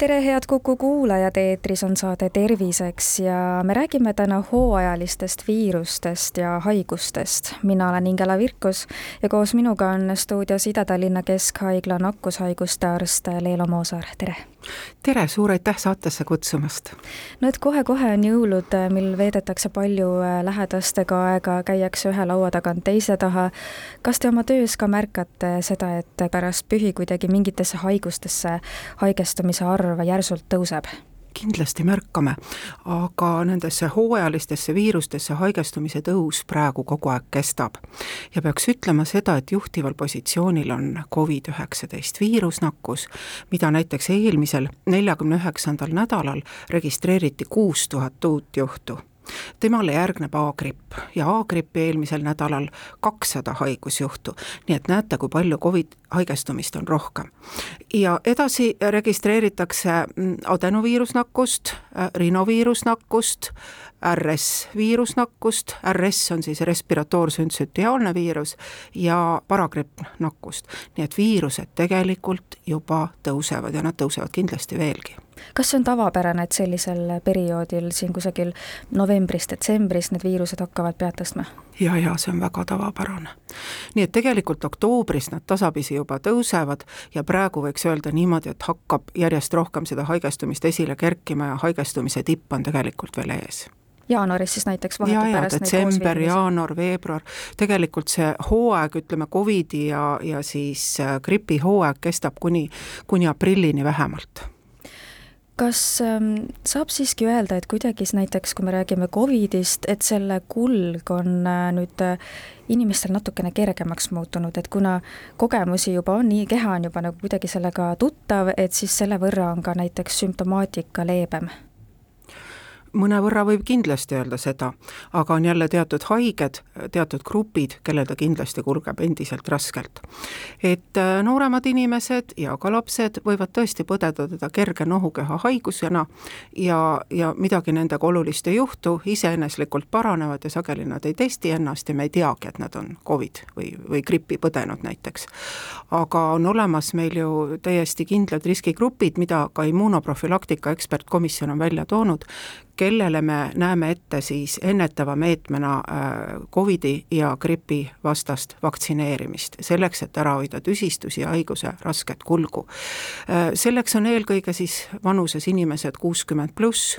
tere, head Kuku kuulajad, eetris on saade Terviseks ja me räägime täna hooajalistest viirustest ja haigustest. mina olen Ingela Virkus ja koos minuga on stuudios Ida-Tallinna Keskhaigla nakkushaiguste arst Leelo Moosaar, tere! Tere, suur aitäh saatesse kutsumast! no et kohe-kohe on jõulud, mil veedetakse palju äh, lähedastega aega, käiakse ühe laua tagant teise taha. kas te oma töös ka märkate seda, et pärast pühi kuidagi mingitesse haigustesse haigestumise arv järsult tõuseb? Kindlasti märkame, aga nendesse hooajalistesse viirustesse haigestumise tõus praegu kogu aeg kestab. ja peaks ütlema seda, et juhtival positsioonil on Covid-19 viirusnakkus, mida näiteks eelmisel, neljakümne üheksandal nädalal registreeriti kuus tuhat uut juhtu temale järgneb A-gripp ja A-grippi eelmisel nädalal kakssada haigusjuhtu, nii et näete, kui palju Covid haigestumist on rohkem. ja edasi registreeritakse mm, adenoviirusnakkust, äh, rinoviirusnakkust, RS viirusnakkust, RS on siis respiratoor-süntsütiaalne viirus ja paragripp nakkust. nii et viirused tegelikult juba tõusevad ja nad tõusevad kindlasti veelgi kas see on tavapärane, et sellisel perioodil siin kusagil novembris-detsembris need viirused hakkavad pead tõstma? ja, ja see on väga tavapärane. nii et tegelikult oktoobris nad tasapisi juba tõusevad ja praegu võiks öelda niimoodi, et hakkab järjest rohkem seda haigestumist esile kerkima ja haigestumise tipp on tegelikult veel ees jaanuaris siis näiteks vahetult ja, pärast detsember, jaanuar, veebruar, tegelikult see hooaeg, ütleme Covidi ja, ja siis äh, gripihooaeg kestab kuni, kuni aprillini vähemalt kas ähm, saab siiski öelda, et kuidagi näiteks, kui me räägime Covidist, et selle kulg on äh, nüüd äh, inimestel natukene kergemaks muutunud, et kuna kogemusi juba on, nii keha on juba nagu kuidagi sellega tuttav, et siis selle võrra on ka näiteks sümptomaatika leebem mõnevõrra võib kindlasti öelda seda, aga on jälle teatud haiged, teatud grupid, kellel ta kindlasti kulgeb endiselt raskelt. et äh, nooremad inimesed ja ka lapsed võivad tõesti põdeda teda kerge nohukeha haigusena ja, ja midagi nendega olulist ei juhtu, iseeneslikult paranevad ja sageli nad ei testi ennast ja me ei teagi, et nad on Covid või, või grippi põdenud näiteks. aga on olemas meil ju täiesti kindlad riskigrupid, mida ka immunoprofülaktika ekspertkomisjon on välja toonud, kellele me näeme ette siis ennetava meetmena äh, Covidi ja gripi vastast vaktsineerimist, selleks, et ära hoida tüsistusi ja haiguse rasket kulgu. Äh, selleks on eelkõige siis vanuses inimesed kuuskümmend pluss,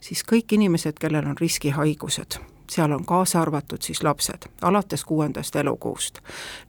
siis kõik inimesed, kellel on riskihaigused seal on kaasa arvatud siis lapsed alates kuuendast elukuust.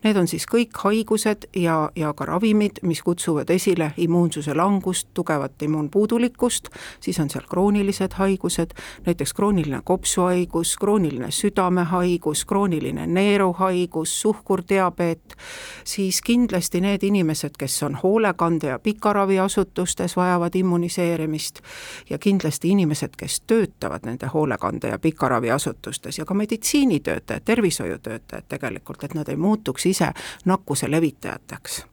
Need on siis kõik haigused ja, ja ka ravimid, mis kutsuvad esile immuunsuse langust, tugevat immuunpuudulikkust, siis on seal kroonilised haigused, näiteks krooniline kopsuhaigus, krooniline südamehaigus, krooniline neeruhaigus, suhkurdiabeet, siis kindlasti need inimesed, kes on hoolekande- ja pikaraviasutustes, vajavad immuniseerimist ja kindlasti inimesed, kes töötavad nende hoolekande- ja pikaraviasutustes, asutustes ja ka meditsiinitöötajad, tervishoiutöötajad tegelikult, et nad ei muutuks ise nakkuse levitajateks.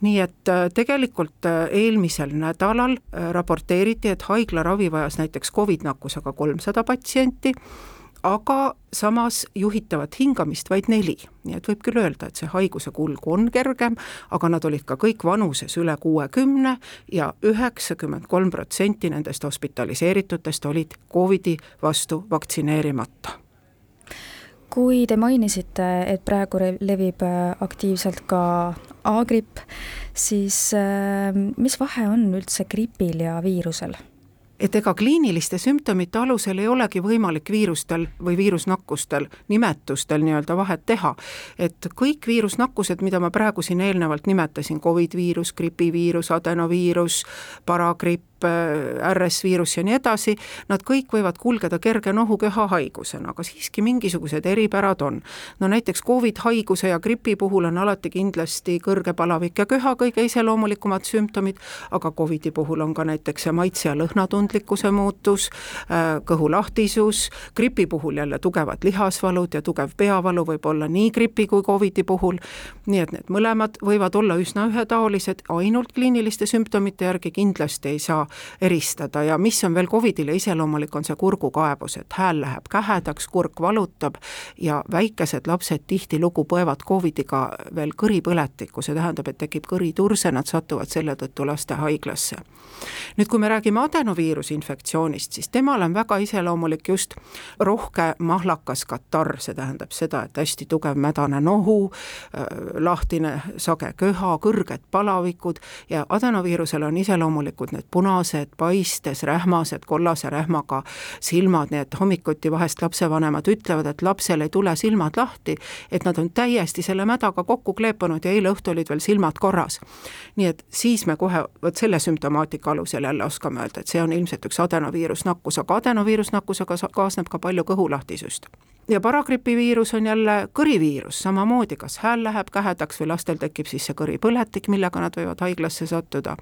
Nii et äh, tegelikult äh, eelmisel nädalal äh, raporteeriti, et haiglaravi vajas näiteks Covid-nakkusega kolmsada patsienti, aga samas juhitavat hingamist vaid neli, nii et võib küll öelda, et see haiguse kulg on kergem, aga nad olid ka kõik vanuses üle kuuekümne ja üheksakümmend kolm protsenti nendest hospitaliseeritutest olid Covidi vastu vaktsineerimata kui te mainisite, et praegu levib äh, aktiivselt ka A-gripp, siis äh, mis vahe on üldse gripil ja viirusel? Et ega kliiniliste sümptomite alusel ei olegi võimalik viirustel või viirusnakkustel, nimetustel nii-öelda vahet teha. et kõik viirusnakkused, mida ma praegu siin eelnevalt nimetasin, Covid viirus, gripiviirus, adenoviirus, paragripp, RS-viirus ja nii edasi, nad kõik võivad kulgeda kerge nohukeha haigusena, aga siiski mingisugused eripärad on. no näiteks Covid-haiguse ja gripi puhul on alati kindlasti kõrge palavik ja köha kõige iseloomulikumad sümptomid, aga Covidi puhul on ka näiteks maitse- ja lõhnatundlikkuse muutus, kõhulahtisus, gripi puhul jälle tugevad lihasvalud ja tugev peavalu võib olla nii gripi kui Covidi puhul, nii et need mõlemad võivad olla üsna ühetaolised, ainult kliiniliste sümptomite järgi kindlasti ei saa eristada. Ja mis on veel Covidile iseloomulik, on see kurgukaebus, et hääl läheb kähedaks, kurk valutab ja väikesed lapsed tihtilugu põevad Covidiga veel kõripõletikku, see tähendab, et tekib kõriturse, nad satuvad selle tõttu lastehaiglasse. nüüd, kui me räägime adenoviiruse infektsioonist, siis temale on väga iseloomulik just rohke mahlakas katarr, see tähendab seda, et hästi tugev mädane nohu, äh, lahtine sage köha, kõrged palavikud ja adenoviirusele on iseloomulikud need punased, paistes, rähmased, kollase rähmaga silmad, nii et hommikuti vahest lapsevanemad ütlevad, et lapsel ei tule silmad lahti, et nad on täiesti selle mädaga kokku kleepunud ja eile õhtul olid veel silmad korras. nii et siis me kohe vot selle sümptomaatika alusel jälle oskame öelda, et see on ilmselt üks adenoviirusnakkus, aga adenoviirusnakkusega kaasneb ka palju kõhulahtisust ja paragripiviirus on jälle kõriviirus, samamoodi, kas hääl läheb kähedaks või lastel tekib siis see kõripõletik, millega nad võivad haiglasse sattuda.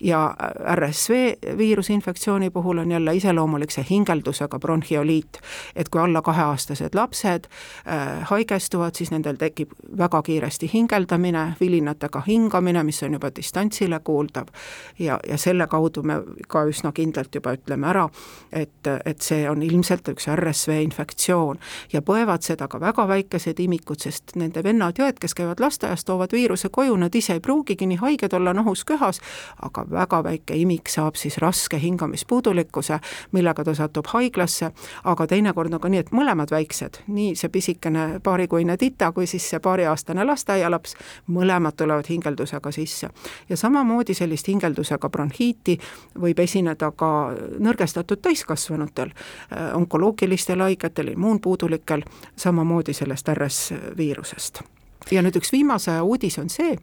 ja RSV viirusinfektsiooni puhul on jälle iseloomulik see hingeldusega bronhioliit, et kui alla kaheaastased lapsed äh, haigestuvad, siis nendel tekib väga kiiresti hingeldamine, vilinatega hingamine, mis on juba distantsile kuuldav. Ja, ja selle kaudu me ka üsna kindlalt juba ütleme ära, et, et see on ilmselt üks RSV infektsioon ja põevad seda ka väga väikesed imikud, sest nende vennad-õed, kes käivad lasteaias, toovad viiruse koju, nad ise ei pruugigi nii haiged olla nohus köhas, aga väga väike imik saab siis raske hingamispuudulikkuse, millega ta satub haiglasse, aga teinekord on ka nii, et mõlemad väiksed, nii see pisikene paarikuine tita kui siis see paariaastane lasteaialaps, mõlemad tulevad hingeldusega sisse. ja samamoodi sellist hingeldusega bronhiiti võib esineda ka nõrgestatud täiskasvanutel, onkoloogilistel haigetel, immuunpuudustel, puudulikel, samamoodi sellest RS-viirusest. ja nüüd üks viimase uudis on see,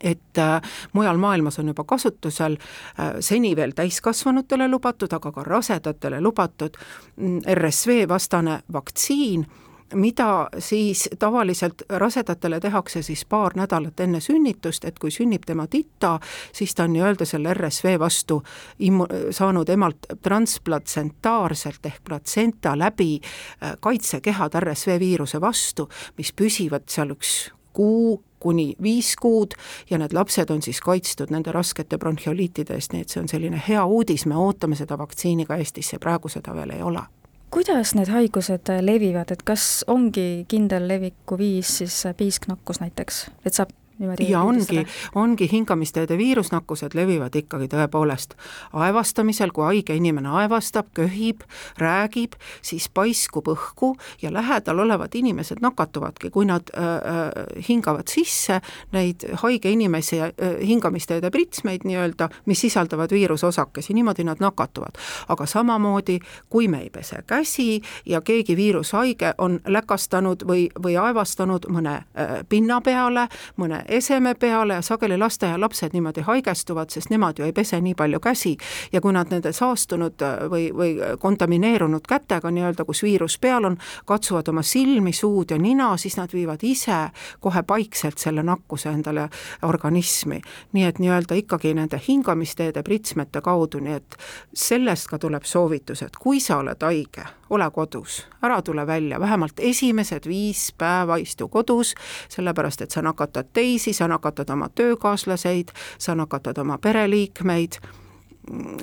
et äh, mujal maailmas on juba kasutusel äh, seni veel täiskasvanutele lubatud, aga ka rasedatele lubatud mm, RSV vastane vaktsiin mida siis tavaliselt rasedatele tehakse siis paar nädalat enne sünnitust, et kui sünnib tema tita, siis ta on nii-öelda selle RSV vastu immu-, saanud emalt transplatsentaarselt ehk platsenta läbi äh, kaitsekehad RSV viiruse vastu, mis püsivad seal üks kuu kuni viis kuud ja need lapsed on siis kaitstud nende raskete bronhioliitide eest, nii et see on selline hea uudis, me ootame seda vaktsiini ka Eestisse, praegu seda veel ei ole kuidas need haigused levivad, et kas ongi kindel levikuviis siis piisknakkus näiteks, et saab niimoodi ja ongi, ongi hingamisteede viirusnakkused levivad ikkagi tõepoolest aevastamisel, kui haige inimene aevastab, köhib, räägib, siis paiskub õhku ja lähedal olevad inimesed nakatuvadki, kui nad äh, äh hingavad sisse neid haige inimese äh, hingamisteede pritsmeid nii-öelda, mis sisaldavad viirusosakesi, niimoodi nad nakatuvad. aga samamoodi, kui me ei pese käsi ja keegi viirushaige on läkastanud või, või aevastanud mõne äh, pinna peale, mõne eseme peale ja sageli lasteaialapsed niimoodi haigestuvad, sest nemad ju ei pese nii palju käsi ja kui nad nende saastunud äh, või, või kontamineerunud kätega nii-öelda, kus viirus peal on, katsuvad oma silmi, suud ja nina, siis nad viivad ise kohe paikselt selle nakkuse endale organismi. nii et nii-öelda ikkagi nende hingamisteede pritsmete kaudu, nii et sellest ka tuleb soovitus, et kui sa oled haige, ole kodus, ära tule välja, vähemalt esimesed viis päeva istu kodus, sellepärast et sa nakatad teisi, teisi, sa nakatad oma töökaaslaseid, sa nakatad oma pereliikmeid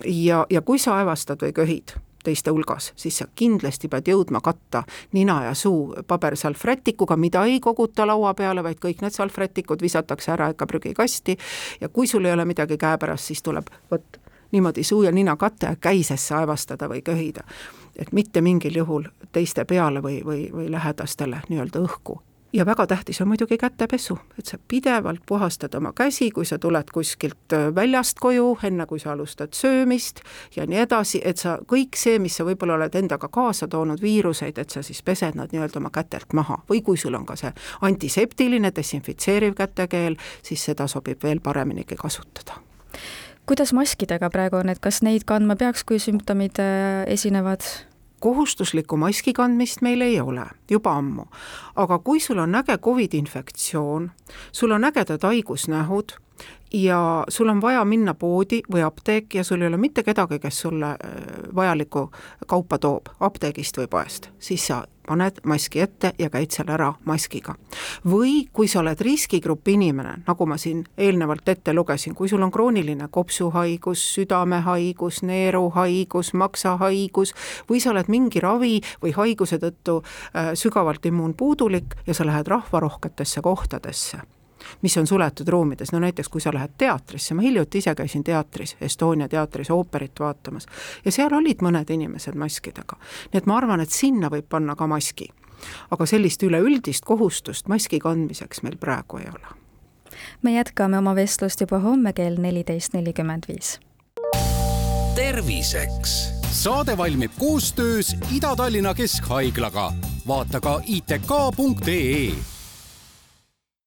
ja, ja kui sa aevastad või köhid teiste hulgas, siis sa kindlasti pead jõudma katta nina ja suu pabersalvrätikuga, mida ei koguta laua peale, vaid kõik need salvrätikud visatakse ära ikka prügikasti ja kui sul ei ole midagi käepärast, siis tuleb vot niimoodi suu ja nina katte käisesse aevastada või köhida. et mitte mingil juhul teiste peale või, või, või lähedastele nii-öelda õhku ja väga tähtis on muidugi kätepesu, et sa pidevalt puhastad oma käsi, kui sa tuled kuskilt äh, väljast koju, enne kui sa alustad söömist ja nii edasi, et sa kõik see, mis sa võib-olla oled endaga kaasa toonud, viiruseid, et sa siis pesed nad nii-öelda oma kätelt maha või kui sul on ka see antiseptiline desinfitseeriv kätekeel, siis seda sobib veel pareminigi kasutada kuidas maskidega praegu on, et kas neid kandma peaks, kui sümptomid äh, esinevad? Kohustuslikku maski kandmist meil ei ole, juba ammu. aga kui sul on äge Covidi infektsioon, sul on ägedad haigusnähud ja sul on vaja minna poodi või apteeki ja sul ei ole mitte kedagi, kes sulle äh, vajalikku kaupa toob. Apteegist või poest, siis sa paned maski ette ja käid seal ära maskiga. või kui sa oled riskigrupi inimene, nagu ma siin eelnevalt ette lugesin, kui sul on krooniline kopsuhaigus, südamehaigus, neeruhaigus, maksahaigus või sa oled mingi ravi või haiguse tõttu äh, sügavalt immuunpuudulik ja sa lähed rahvarohketesse kohtadesse mis on suletud ruumides, no näiteks kui sa lähed teatrisse, ma hiljuti ise käisin teatris, Estonia teatris ooperit vaatamas ja seal olid mõned inimesed maskidega. nii et ma arvan, et sinna võib panna ka maski. aga sellist üleüldist kohustust maski kandmiseks meil praegu ei ole. me jätkame oma vestlust juba homme kell neliteist nelikümmend viis. terviseks. saade valmib koostöös Ida-Tallinna Keskhaiglaga. vaata ka itk.ee